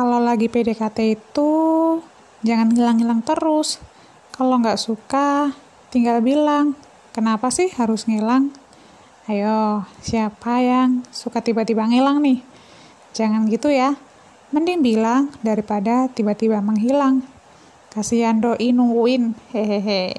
kalau lagi PDKT itu jangan ngilang-ngilang terus. Kalau nggak suka, tinggal bilang. Kenapa sih harus ngilang? Ayo, siapa yang suka tiba-tiba ngilang nih? Jangan gitu ya. Mending bilang daripada tiba-tiba menghilang. Kasihan doi nungguin. Hehehe.